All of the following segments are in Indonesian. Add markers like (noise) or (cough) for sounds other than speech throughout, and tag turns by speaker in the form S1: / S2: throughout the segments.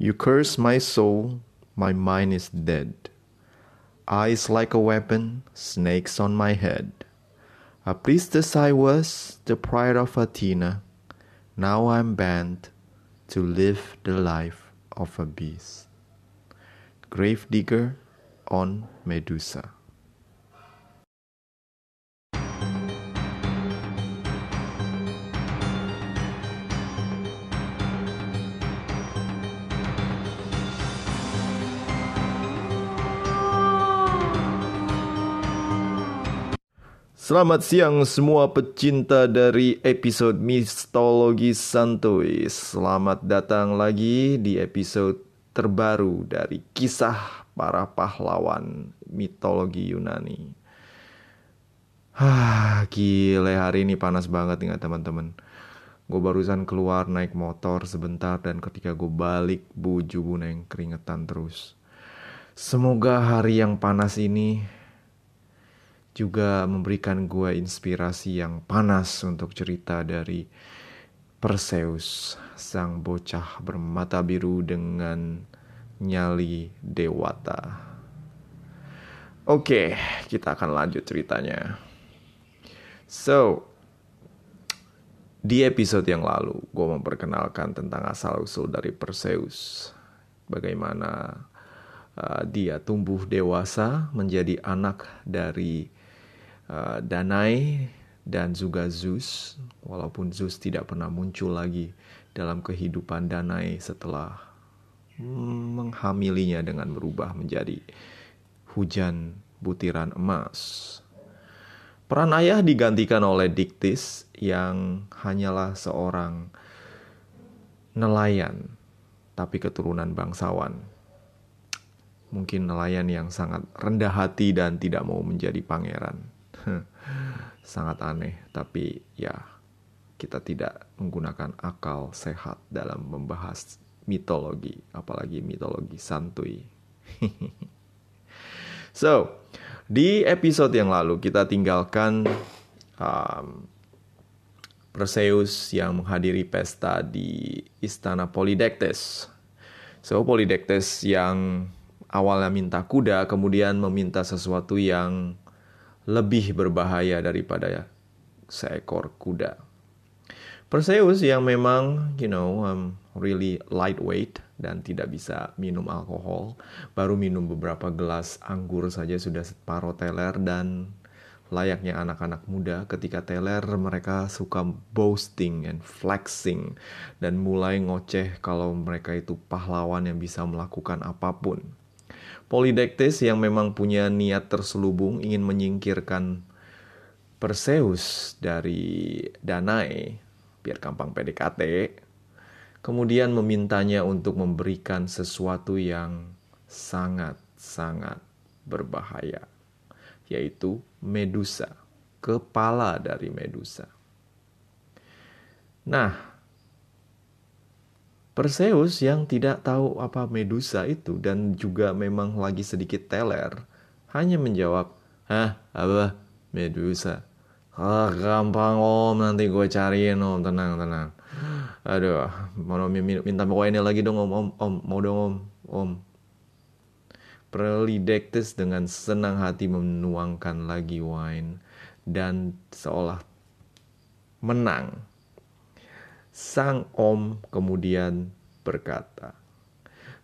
S1: You curse my soul, my mind is dead. Eyes like a weapon, snakes on my head. A priestess I was, the pride of Athena. Now I'm banned to live the life of a beast. Gravedigger on Medusa. Selamat siang semua pecinta dari episode Mistologi Santuy. Selamat datang lagi di episode terbaru dari kisah para pahlawan mitologi Yunani. Hah, gile hari ini panas banget nih teman-teman. Gue barusan keluar naik motor sebentar dan ketika gue balik buju buneng keringetan terus. Semoga hari yang panas ini juga memberikan gue inspirasi yang panas untuk cerita dari Perseus, sang bocah bermata biru dengan nyali dewata. Oke, kita akan lanjut ceritanya. So, di episode yang lalu, gue memperkenalkan tentang asal-usul dari Perseus. Bagaimana uh, dia tumbuh dewasa menjadi anak dari uh, Danai dan juga Zeus, walaupun Zeus tidak pernah muncul lagi dalam kehidupan Danai setelah menghamilinya dengan berubah menjadi hujan butiran emas. Peran ayah digantikan oleh Diktis yang hanyalah seorang nelayan tapi keturunan bangsawan. Mungkin nelayan yang sangat rendah hati dan tidak mau menjadi pangeran. Sangat aneh, tapi ya kita tidak menggunakan akal sehat dalam membahas mitologi, apalagi mitologi santuy. (laughs) so, di episode yang lalu kita tinggalkan um, Perseus yang menghadiri pesta di istana Polydectes. So, Polydectes yang awalnya minta kuda, kemudian meminta sesuatu yang lebih berbahaya daripada seekor kuda. Perseus yang memang, you know, um, really lightweight dan tidak bisa minum alkohol, baru minum beberapa gelas anggur saja sudah separuh teler dan layaknya anak-anak muda ketika teler mereka suka boasting and flexing dan mulai ngoceh kalau mereka itu pahlawan yang bisa melakukan apa pun. Polydectes yang memang punya niat terselubung ingin menyingkirkan Perseus dari Danae, biar gampang PDKT, kemudian memintanya untuk memberikan sesuatu yang sangat-sangat berbahaya, yaitu Medusa, kepala dari Medusa. Nah, Perseus yang tidak tahu apa Medusa itu dan juga memang lagi sedikit teler, hanya menjawab, Hah, apa? Medusa. Ah, gampang om, nanti gue cariin om, tenang, tenang. Aduh, mau minta ini lagi dong om, om, om, mau dong om, om. Prelidectus dengan senang hati menuangkan lagi wine dan seolah menang Sang om kemudian berkata,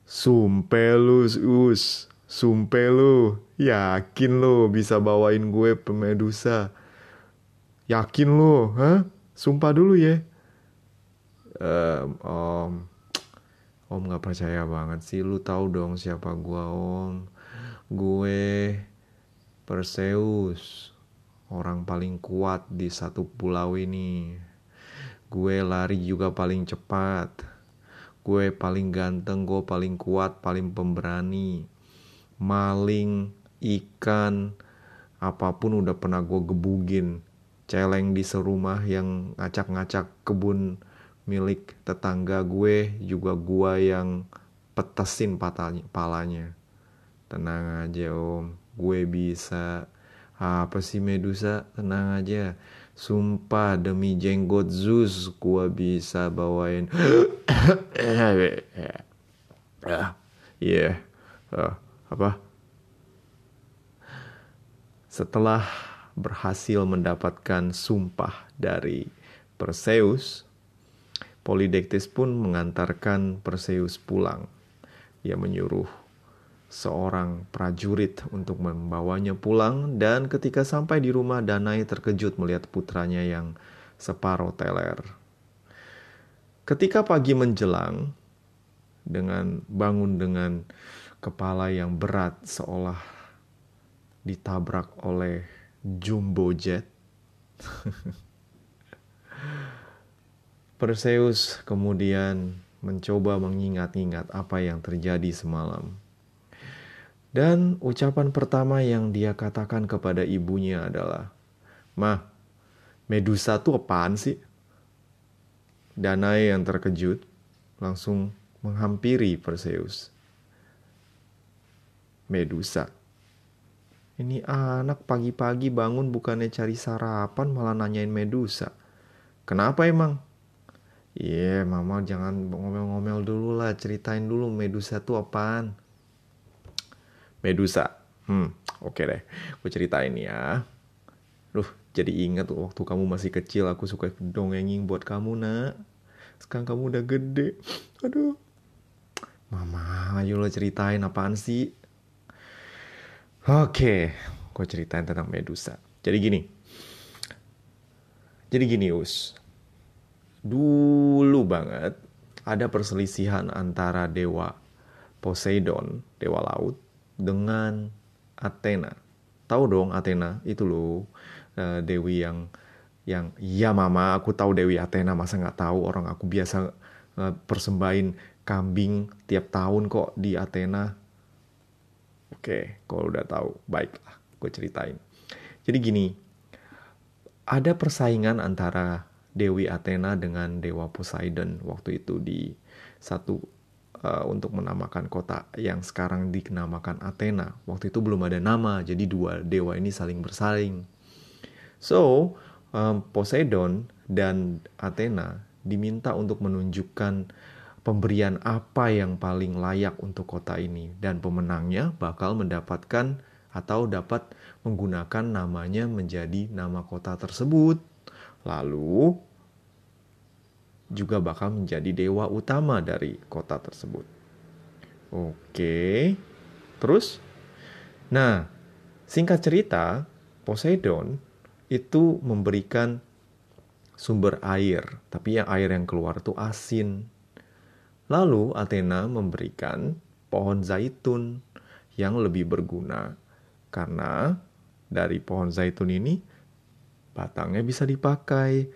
S1: Sumpelus us, sumpelu, yakin lo bisa bawain gue pemedusa. Yakin lo, hah? Sumpah dulu ya. Um, om, om gak percaya banget sih. Lu tahu dong siapa gue om. Gue Perseus, orang paling kuat di satu pulau ini. Gue lari juga paling cepat. Gue paling ganteng, gue paling kuat, paling pemberani. Maling, ikan, apa pun udah pernah gue gebugin. Celeng di serumah yang ngacak-ngacak kebun milik tetangga gue juga gue yang petesin patanya, palanya. Tenang aja om, gue bisa. Apa sih Medusa? Tenang aja Sumpah demi jenggot Zeus gua bisa bawain iya. (coughs) Yeah. Uh, apa? Setelah berhasil mendapatkan sumpah dari Perseus, Polydectes pun mengantarkan Perseus pulang. Ia menyuruh seorang prajurit untuk membawanya pulang dan ketika sampai di rumah Danai terkejut melihat putranya yang separuh teler. Ketika pagi menjelang, dengan bangun dengan kepala yang berat seolah ditabrak oleh jumbo jet. (laughs) Perseus kemudian mencoba mengingat-ingat apa yang terjadi semalam. Dan ucapan pertama yang dia katakan kepada ibunya adalah, "Mah, Medusa tuh apaan sih?" Danae yang terkejut langsung menghampiri Perseus. Medusa ini anak pagi-pagi bangun bukannya cari sarapan malah nanyain Medusa. Kenapa emang? Iya, yeah, mama jangan ngomel-ngomel dulu lah, ceritain dulu Medusa tuh apaan. Medusa, hmm, oke okay deh, gue ceritain ya. Duh, jadi ingat waktu kamu masih kecil aku suka dongengin buat kamu nak. Sekarang kamu udah gede. Aduh. Mama, ayo lo ceritain apaan sih? Oke, gue ceritain tentang Medusa. Jadi gini. Jadi gini, Us. Dulu banget ada perselisihan antara dewa Poseidon, dewa laut, dengan Athena. Tahu dong Athena itu loh uh, dewi yang yang ya mama aku tahu Dewi Athena masa nggak tahu orang aku biasa uh, persembahin kambing tiap tahun kok di Athena Oke, kalau udah tahu, baiklah, gue ceritain. Jadi gini, ada persaingan antara Dewi Athena dengan Dewa Poseidon waktu itu di satu uh, untuk menamakan kota yang sekarang dinamakan Athena. Waktu itu belum ada nama, jadi dua dewa ini saling bersaing. So, um, Poseidon dan Athena diminta untuk menunjukkan pemberian apa yang paling layak untuk kota ini dan pemenangnya bakal mendapatkan atau dapat menggunakan namanya menjadi nama kota tersebut. Lalu juga bakal menjadi dewa utama dari kota tersebut. Oke. Terus nah, singkat cerita, Poseidon itu memberikan sumber air, tapi yang air yang keluar itu asin Lalu Athena memberikan pohon zaitun yang lebih berguna karena dari pohon zaitun ini batangnya bisa dipakai,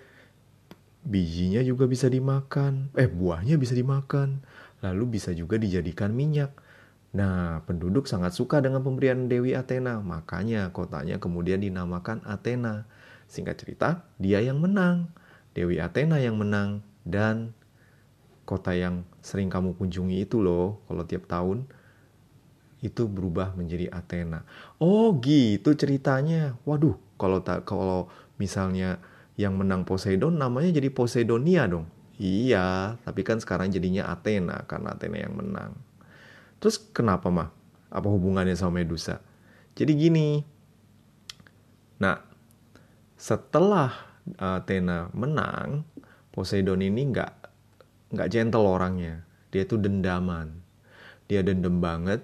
S1: bijinya juga bisa dimakan, eh buahnya bisa dimakan, lalu bisa juga dijadikan minyak. Nah, penduduk sangat suka dengan pemberian Dewi Athena, makanya kotanya kemudian dinamakan Athena. Singkat cerita, dia yang menang. Dewi Athena yang menang dan kota yang sering kamu kunjungi itu loh kalau tiap tahun itu berubah menjadi Athena. Oh gitu ceritanya. Waduh, kalau tak kalau misalnya yang menang Poseidon namanya jadi Poseidonia dong. Iya, tapi kan sekarang jadinya Athena karena Athena yang menang. Terus kenapa mah? Apa hubungannya sama Medusa? Jadi gini. Nah, setelah Athena menang, Poseidon ini nggak nggak gentle orangnya. Dia tuh dendaman. Dia dendam banget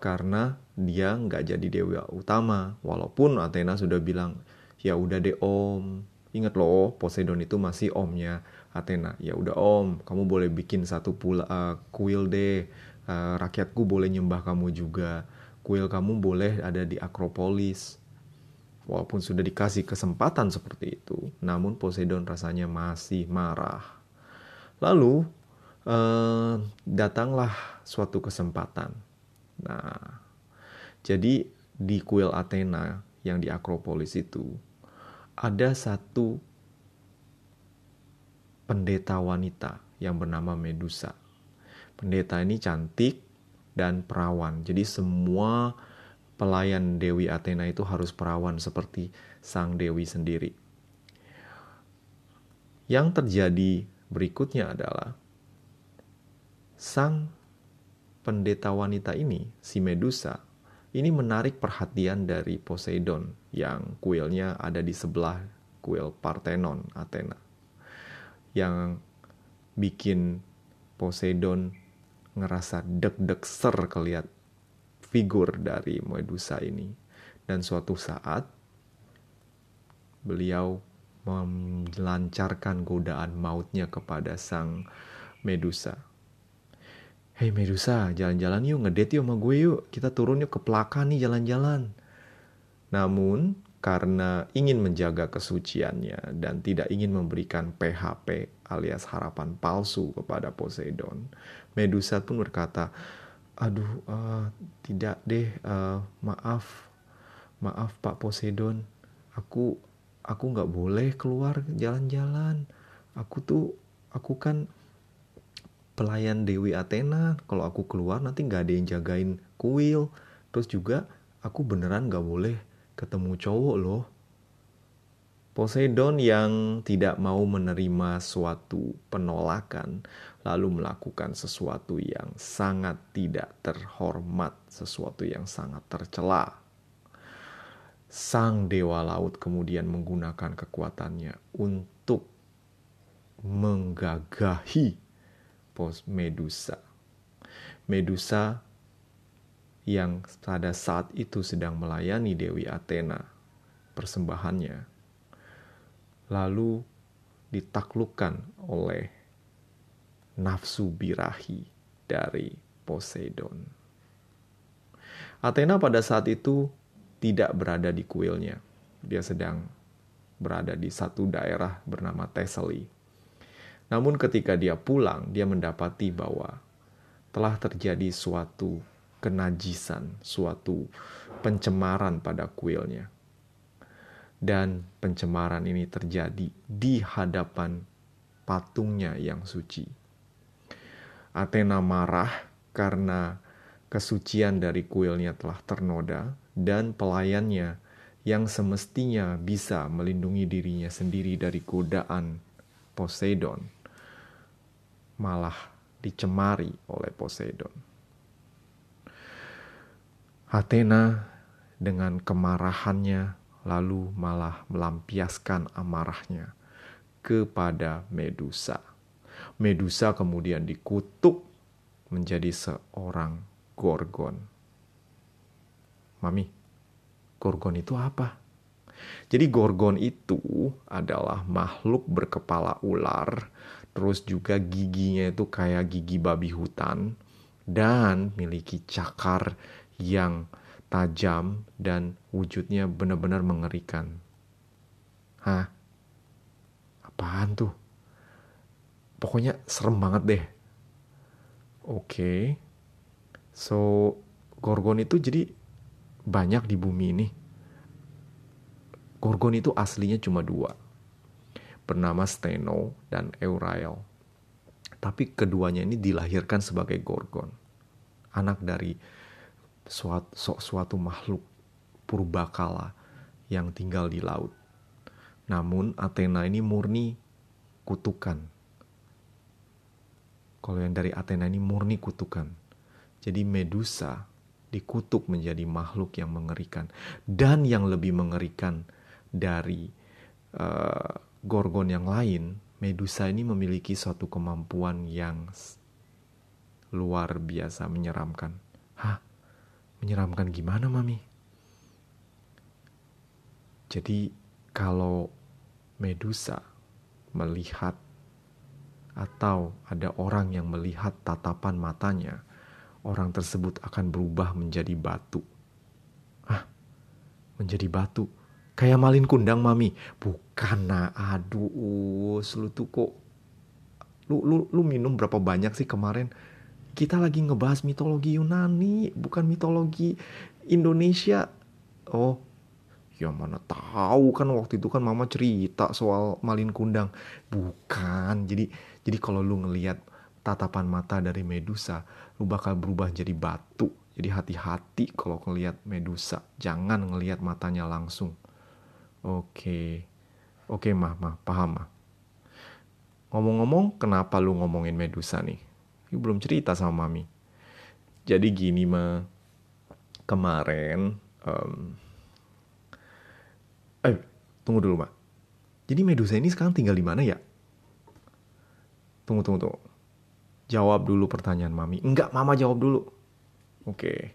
S1: karena dia nggak jadi dewa utama. Walaupun Athena sudah bilang, ya udah deh om. Ingat loh, Poseidon itu masih omnya Athena. Ya udah om, kamu boleh bikin satu pula uh, kuil deh. Uh, rakyatku boleh nyembah kamu juga. Kuil kamu boleh ada di Akropolis. Walaupun sudah dikasih kesempatan seperti itu, namun Poseidon rasanya masih marah. Lalu eh, datanglah suatu kesempatan. Nah, jadi di kuil Athena yang di Akropolis itu ada satu pendeta wanita yang bernama Medusa. Pendeta ini cantik dan perawan. Jadi semua pelayan Dewi Athena itu harus perawan seperti sang dewi sendiri. Yang terjadi berikutnya adalah sang pendeta wanita ini, si Medusa, ini menarik perhatian dari Poseidon yang kuilnya ada di sebelah kuil Parthenon Athena. Yang bikin Poseidon ngerasa deg-deg ser keliat figur dari Medusa ini. Dan suatu saat beliau melancarkan godaan mautnya kepada sang Medusa. Hei Medusa, jalan-jalan yuk, ngedate yuk sama gue yuk. Kita turun yuk ke Plaka nih jalan-jalan. Namun, karena ingin menjaga kesuciannya dan tidak ingin memberikan PHP alias harapan palsu kepada Poseidon, Medusa pun berkata, "Aduh, uh, tidak deh, uh, maaf, maaf Pak Poseidon, aku aku nggak boleh keluar jalan-jalan. Aku tuh, aku kan pelayan Dewi Athena kalau aku keluar nanti nggak ada yang jagain kuil terus juga aku beneran nggak boleh ketemu cowok loh Poseidon yang tidak mau menerima suatu penolakan lalu melakukan sesuatu yang sangat tidak terhormat, sesuatu yang sangat tercela. Sang dewa laut kemudian menggunakan kekuatannya untuk menggagahi Medusa. Medusa yang pada saat itu sedang melayani Dewi Athena persembahannya lalu ditaklukkan oleh nafsu birahi dari Poseidon. Athena pada saat itu tidak berada di kuilnya. Dia sedang berada di satu daerah bernama Thessaly namun ketika dia pulang, dia mendapati bahwa telah terjadi suatu kenajisan, suatu pencemaran pada kuilnya. Dan pencemaran ini terjadi di hadapan patungnya yang suci. Athena marah karena kesucian dari kuilnya telah ternoda dan pelayannya yang semestinya bisa melindungi dirinya sendiri dari godaan Poseidon malah dicemari oleh Poseidon. Athena dengan kemarahannya lalu malah melampiaskan amarahnya kepada Medusa. Medusa kemudian dikutuk menjadi seorang Gorgon. Mami, Gorgon itu apa? Jadi gorgon itu adalah makhluk berkepala ular, terus juga giginya itu kayak gigi babi hutan dan miliki cakar yang tajam dan wujudnya benar-benar mengerikan. Hah? Apaan tuh? Pokoknya serem banget deh. Oke. Okay. So, Gorgon itu jadi banyak di bumi ini Gorgon itu aslinya cuma dua, bernama Steno dan Eurael. Tapi keduanya ini dilahirkan sebagai Gorgon, anak dari suatu, suatu makhluk purbakala yang tinggal di laut. Namun Athena ini murni kutukan. Kalau yang dari Athena ini murni kutukan. Jadi Medusa dikutuk menjadi makhluk yang mengerikan. Dan yang lebih mengerikan dari uh, gorgon yang lain, Medusa ini memiliki suatu kemampuan yang luar biasa menyeramkan. Hah? Menyeramkan gimana, Mami? Jadi, kalau Medusa melihat atau ada orang yang melihat tatapan matanya, orang tersebut akan berubah menjadi batu. Ah, menjadi batu Kayak malin kundang mami. Bukan nah, aduh, lu tuh kok lu, lu, lu minum berapa banyak sih kemarin? Kita lagi ngebahas mitologi Yunani, bukan mitologi Indonesia. Oh, ya mana tahu kan waktu itu kan mama cerita soal malin kundang. Bukan. Jadi jadi kalau lu ngelihat tatapan mata dari Medusa, lu bakal berubah jadi batu. Jadi hati-hati kalau ngelihat Medusa, jangan ngelihat matanya langsung. Oke. Oke, mah, mah, paham, mah. Ngomong-ngomong, kenapa lu ngomongin Medusa nih? Lu belum cerita sama Mami. Jadi gini mah kemarin um, eh tunggu dulu mah. Jadi Medusa ini sekarang tinggal di mana ya? Tunggu tunggu tunggu. Jawab dulu pertanyaan Mami. Enggak, Mama jawab dulu. Oke.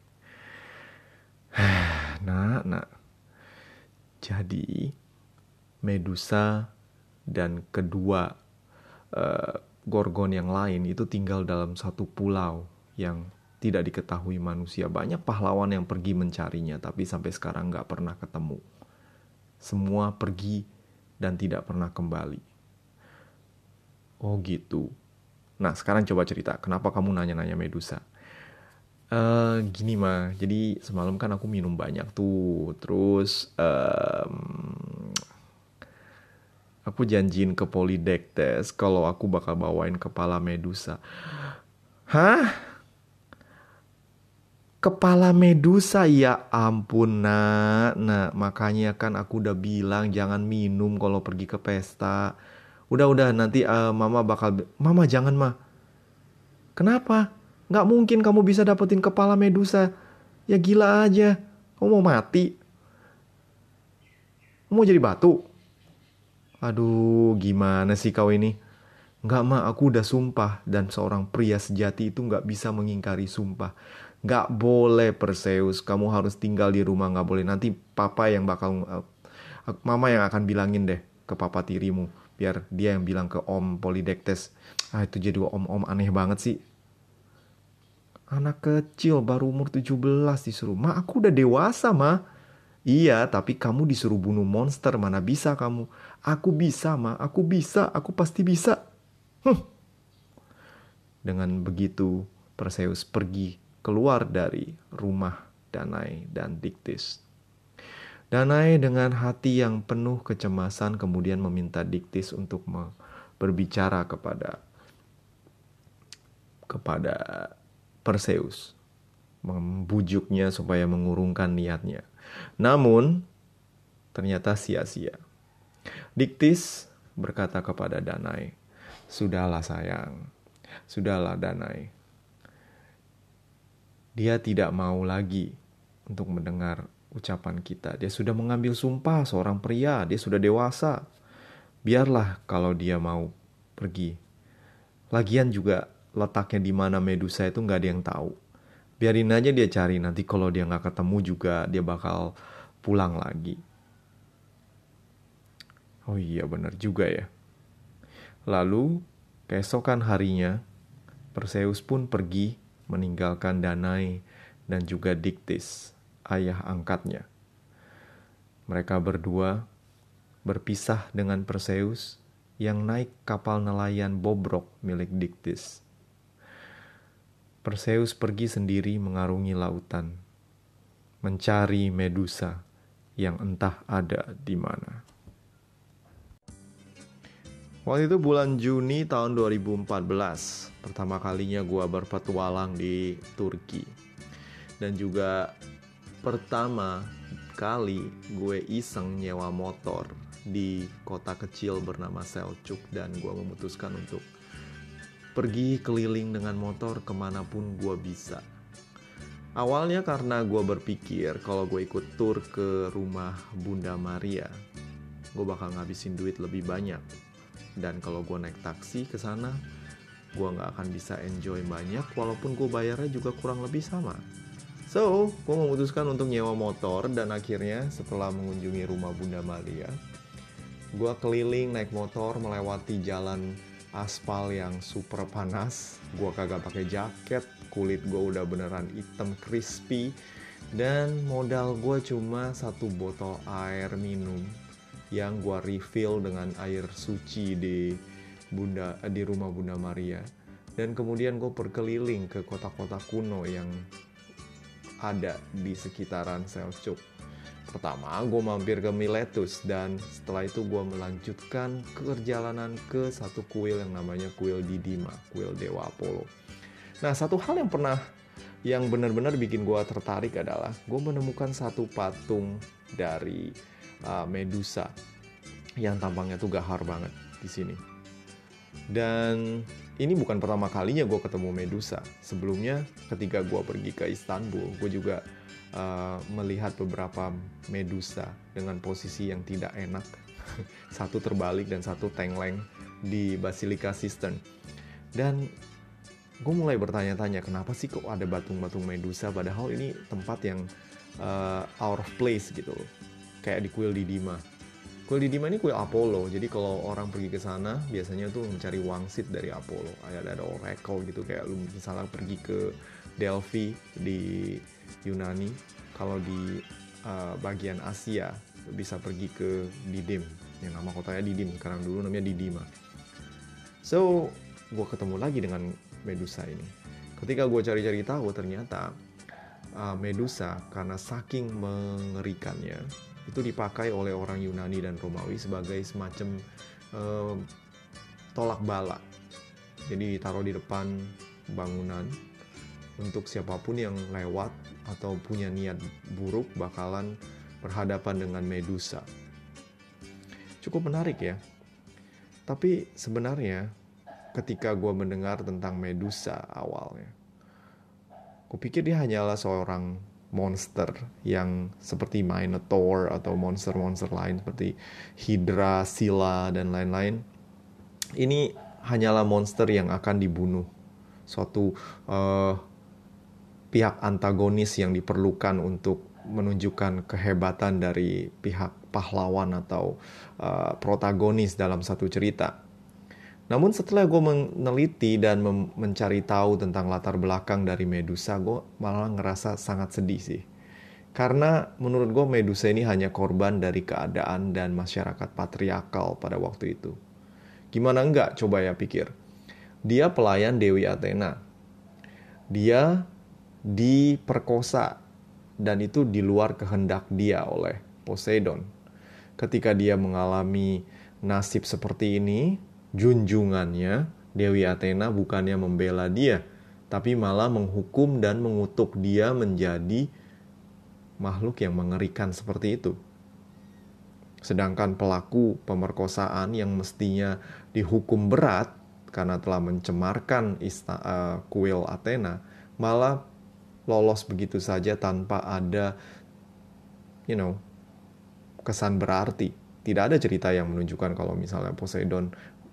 S1: (sighs) Nah, nah. Jadi Medusa dan kedua uh, gorgon yang lain itu tinggal dalam satu pulau yang tidak diketahui manusia. Banyak pahlawan yang pergi mencarinya, tapi sampai sekarang nggak pernah ketemu. Semua pergi dan tidak pernah kembali. Oh gitu. Nah sekarang coba cerita, kenapa kamu nanya-nanya Medusa? Uh, gini mah, jadi semalam kan aku minum banyak tuh, terus um, aku janjiin ke Polydectes kalau aku bakal bawain kepala Medusa. Hah? Kepala Medusa ya ampun nak Nah makanya kan aku udah bilang jangan minum kalau pergi ke pesta Udah-udah nanti uh, mama bakal Mama jangan mah Kenapa? Gak mungkin kamu bisa dapetin kepala Medusa Ya gila aja Kamu mau mati? Kamu mau jadi batu? Aduh gimana sih kau ini? Gak mah aku udah sumpah Dan seorang pria sejati itu gak bisa mengingkari sumpah Gak boleh Perseus, kamu harus tinggal di rumah gak boleh. Nanti papa yang bakal, uh, mama yang akan bilangin deh ke papa tirimu. Biar dia yang bilang ke om Polydectes. Ah itu jadi om-om aneh banget sih. Anak kecil baru umur 17 disuruh. Ma aku udah dewasa ma. Iya tapi kamu disuruh bunuh monster mana bisa kamu. Aku bisa ma, aku bisa, aku pasti bisa. Huh. Dengan begitu Perseus pergi keluar dari rumah Danai dan Diktis. Danai dengan hati yang penuh kecemasan kemudian meminta Diktis untuk berbicara kepada kepada Perseus, membujuknya supaya mengurungkan niatnya. Namun ternyata sia-sia. Diktis berkata kepada Danai, "Sudahlah sayang, sudahlah Danai, dia tidak mau lagi untuk mendengar ucapan kita. Dia sudah mengambil sumpah seorang pria, dia sudah dewasa. Biarlah kalau dia mau pergi. Lagian juga letaknya di mana Medusa itu nggak ada yang tahu. Biarin aja dia cari nanti kalau dia nggak ketemu juga dia bakal pulang lagi. Oh iya benar juga ya. Lalu keesokan harinya Perseus pun pergi meninggalkan Danai dan juga Diktis, ayah angkatnya. Mereka berdua berpisah dengan Perseus yang naik kapal nelayan bobrok milik Diktis. Perseus pergi sendiri mengarungi lautan, mencari Medusa yang entah ada di mana. Waktu itu bulan Juni tahun 2014 Pertama kalinya gue berpetualang di Turki Dan juga pertama kali gue iseng nyewa motor di kota kecil bernama Selçuk Dan gue memutuskan untuk pergi keliling dengan motor ke mana pun gue bisa. Awalnya karena gue berpikir kalau gue ikut tur ke rumah Bunda Maria Gue bakal ngabisin duit lebih banyak. Dan kalau gue naik taksi ke sana gue nggak akan bisa enjoy banyak walaupun gue bayarnya juga kurang lebih sama. So gue memutuskan untuk nyewa motor dan akhirnya setelah mengunjungi rumah Bunda Maria gue keliling naik motor melewati jalan aspal yang super panas gue kagak pakai jaket kulit gue udah beneran hitam crispy dan modal gue cuma satu botol air minum yang gua refill dengan air suci di Bunda di rumah Bunda Maria dan kemudian gue berkeliling ke kota-kota kuno yang ada di sekitaran Seljuk. Pertama, gue mampir ke Miletus dan setelah itu gue melanjutkan perjalanan ke satu kuil yang namanya kuil Didima, kuil Dewa Apollo. Nah, satu hal yang pernah yang benar-benar bikin gue tertarik adalah gue menemukan satu patung dari uh, Medusa yang tampangnya tuh gahar banget di sini. Dan ini bukan pertama kalinya gue ketemu Medusa. Sebelumnya ketika gue pergi ke Istanbul, gue juga uh, melihat beberapa Medusa dengan posisi yang tidak enak. (laughs) satu terbalik dan satu tengleng di Basilika Sistine. Dan gue mulai bertanya-tanya kenapa sih kok ada batung-batung Medusa padahal ini tempat yang uh, out of place gitu loh. Kayak di kuil di Dima Kuil Didima ini kuil Apollo. Jadi kalau orang pergi ke sana biasanya tuh mencari wangsit dari Apollo. Ada ada oracle gitu kayak lu misalnya pergi ke Delphi di Yunani. Kalau di uh, bagian Asia bisa pergi ke Didim yang nama kotanya Didim sekarang dulu namanya Didima. So, gue ketemu lagi dengan Medusa ini. Ketika gue cari-cari tahu ternyata uh, Medusa karena saking mengerikannya itu dipakai oleh orang Yunani dan Romawi sebagai semacam uh, tolak bala. Jadi ditaruh di depan bangunan untuk siapa pun yang lewat atau punya niat buruk bakalan berhadapan dengan Medusa. Cukup menarik ya. Tapi sebenarnya ketika gue mendengar tentang Medusa awalnya, kupikir dia hanyalah seorang monster yang seperti Minotaur atau monster-monster lain seperti Hydra, Scylla dan lain-lain. Ini hanyalah monster yang akan dibunuh. Suatu uh, pihak antagonis yang diperlukan untuk menunjukkan kehebatan dari pihak pahlawan atau uh, protagonis dalam satu cerita. Namun setelah gue meneliti dan mencari tahu tentang latar belakang dari Medusa, gue malah ngerasa sangat sedih sih. Karena menurut gue Medusa ini hanya korban dari keadaan dan masyarakat patriarkal pada waktu itu. Gimana enggak coba ya pikir. Dia pelayan Dewi Athena. Dia diperkosa dan itu di luar kehendak dia oleh Poseidon. Ketika dia mengalami nasib seperti ini, junjungannya Dewi Athena bukannya membela dia, tapi malah menghukum dan mengutuk dia menjadi makhluk yang mengerikan seperti itu. Sedangkan pelaku pemerkosaan yang mestinya dihukum berat karena telah mencemarkan ista, uh, kuil Athena, malah lolos begitu saja tanpa ada, you know, kesan berarti. Tidak ada cerita yang menunjukkan kalau misalnya Poseidon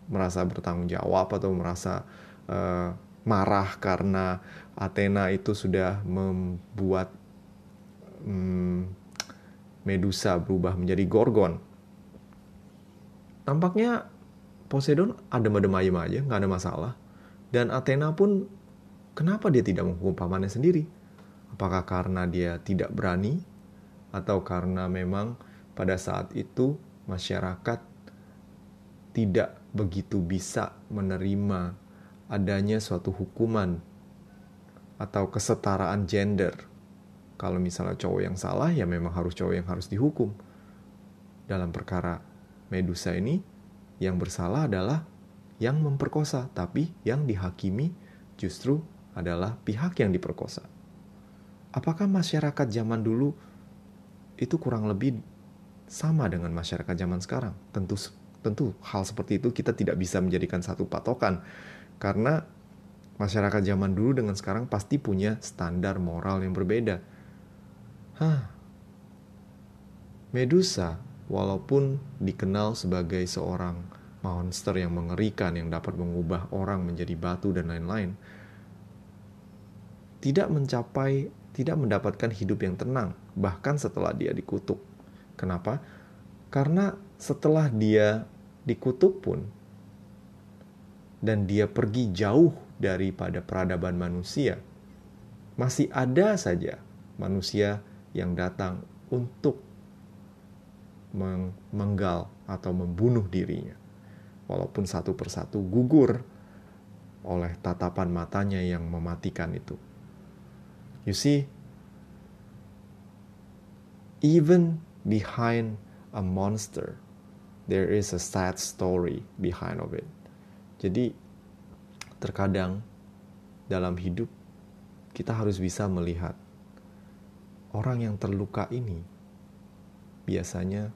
S1: merasa bertanggung jawab atau merasa uh, marah karena Athena itu sudah membuat um, Medusa berubah menjadi Gorgon. Tampaknya Poseidon adem-adem ayem aja, nggak ada masalah. Dan Athena pun kenapa dia tidak menghukum pamannya sendiri? Apakah karena dia tidak berani? Atau karena memang pada saat itu masyarakat tidak begitu bisa menerima adanya suatu hukuman atau kesetaraan gender. Kalau misalnya cowok yang salah, ya memang harus cowok yang harus dihukum. Dalam perkara Medusa ini, yang bersalah adalah yang memperkosa, tapi yang dihakimi justru adalah pihak yang diperkosa. Apakah masyarakat zaman dulu itu kurang lebih sama dengan masyarakat zaman sekarang? Tentu tentu hal seperti itu kita tidak bisa menjadikan satu patokan karena masyarakat zaman dulu dengan sekarang pasti punya standar moral yang berbeda. Hah. Medusa walaupun dikenal sebagai seorang monster yang mengerikan yang dapat mengubah orang menjadi batu dan lain-lain tidak mencapai tidak mendapatkan hidup yang tenang bahkan setelah dia dikutuk. Kenapa? Karena setelah dia dikutuk pun dan dia pergi jauh daripada peradaban manusia, masih ada saja manusia yang datang untuk menggal atau membunuh dirinya. Walaupun satu persatu gugur oleh tatapan matanya yang mematikan itu. You see, even behind a monster, there is a sad story behind of it. Jadi terkadang dalam hidup kita harus bisa melihat orang yang terluka ini biasanya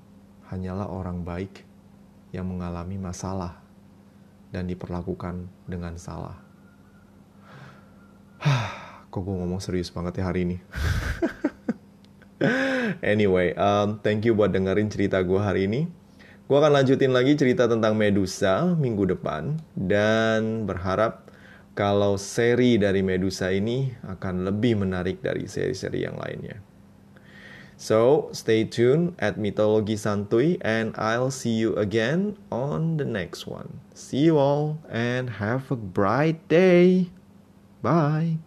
S1: hanyalah orang baik yang mengalami masalah dan diperlakukan dengan salah. (sighs) Kok gue ngomong serius banget ya hari ini? (laughs) anyway, um, thank you buat dengerin cerita gue hari ini. Gue akan lanjutin lagi cerita tentang Medusa minggu depan dan berharap kalau seri dari Medusa ini akan lebih menarik dari seri-seri yang lainnya. So, stay tuned at Mitologi Santuy and I'll see you again on the next one. See you all and have a bright day. Bye.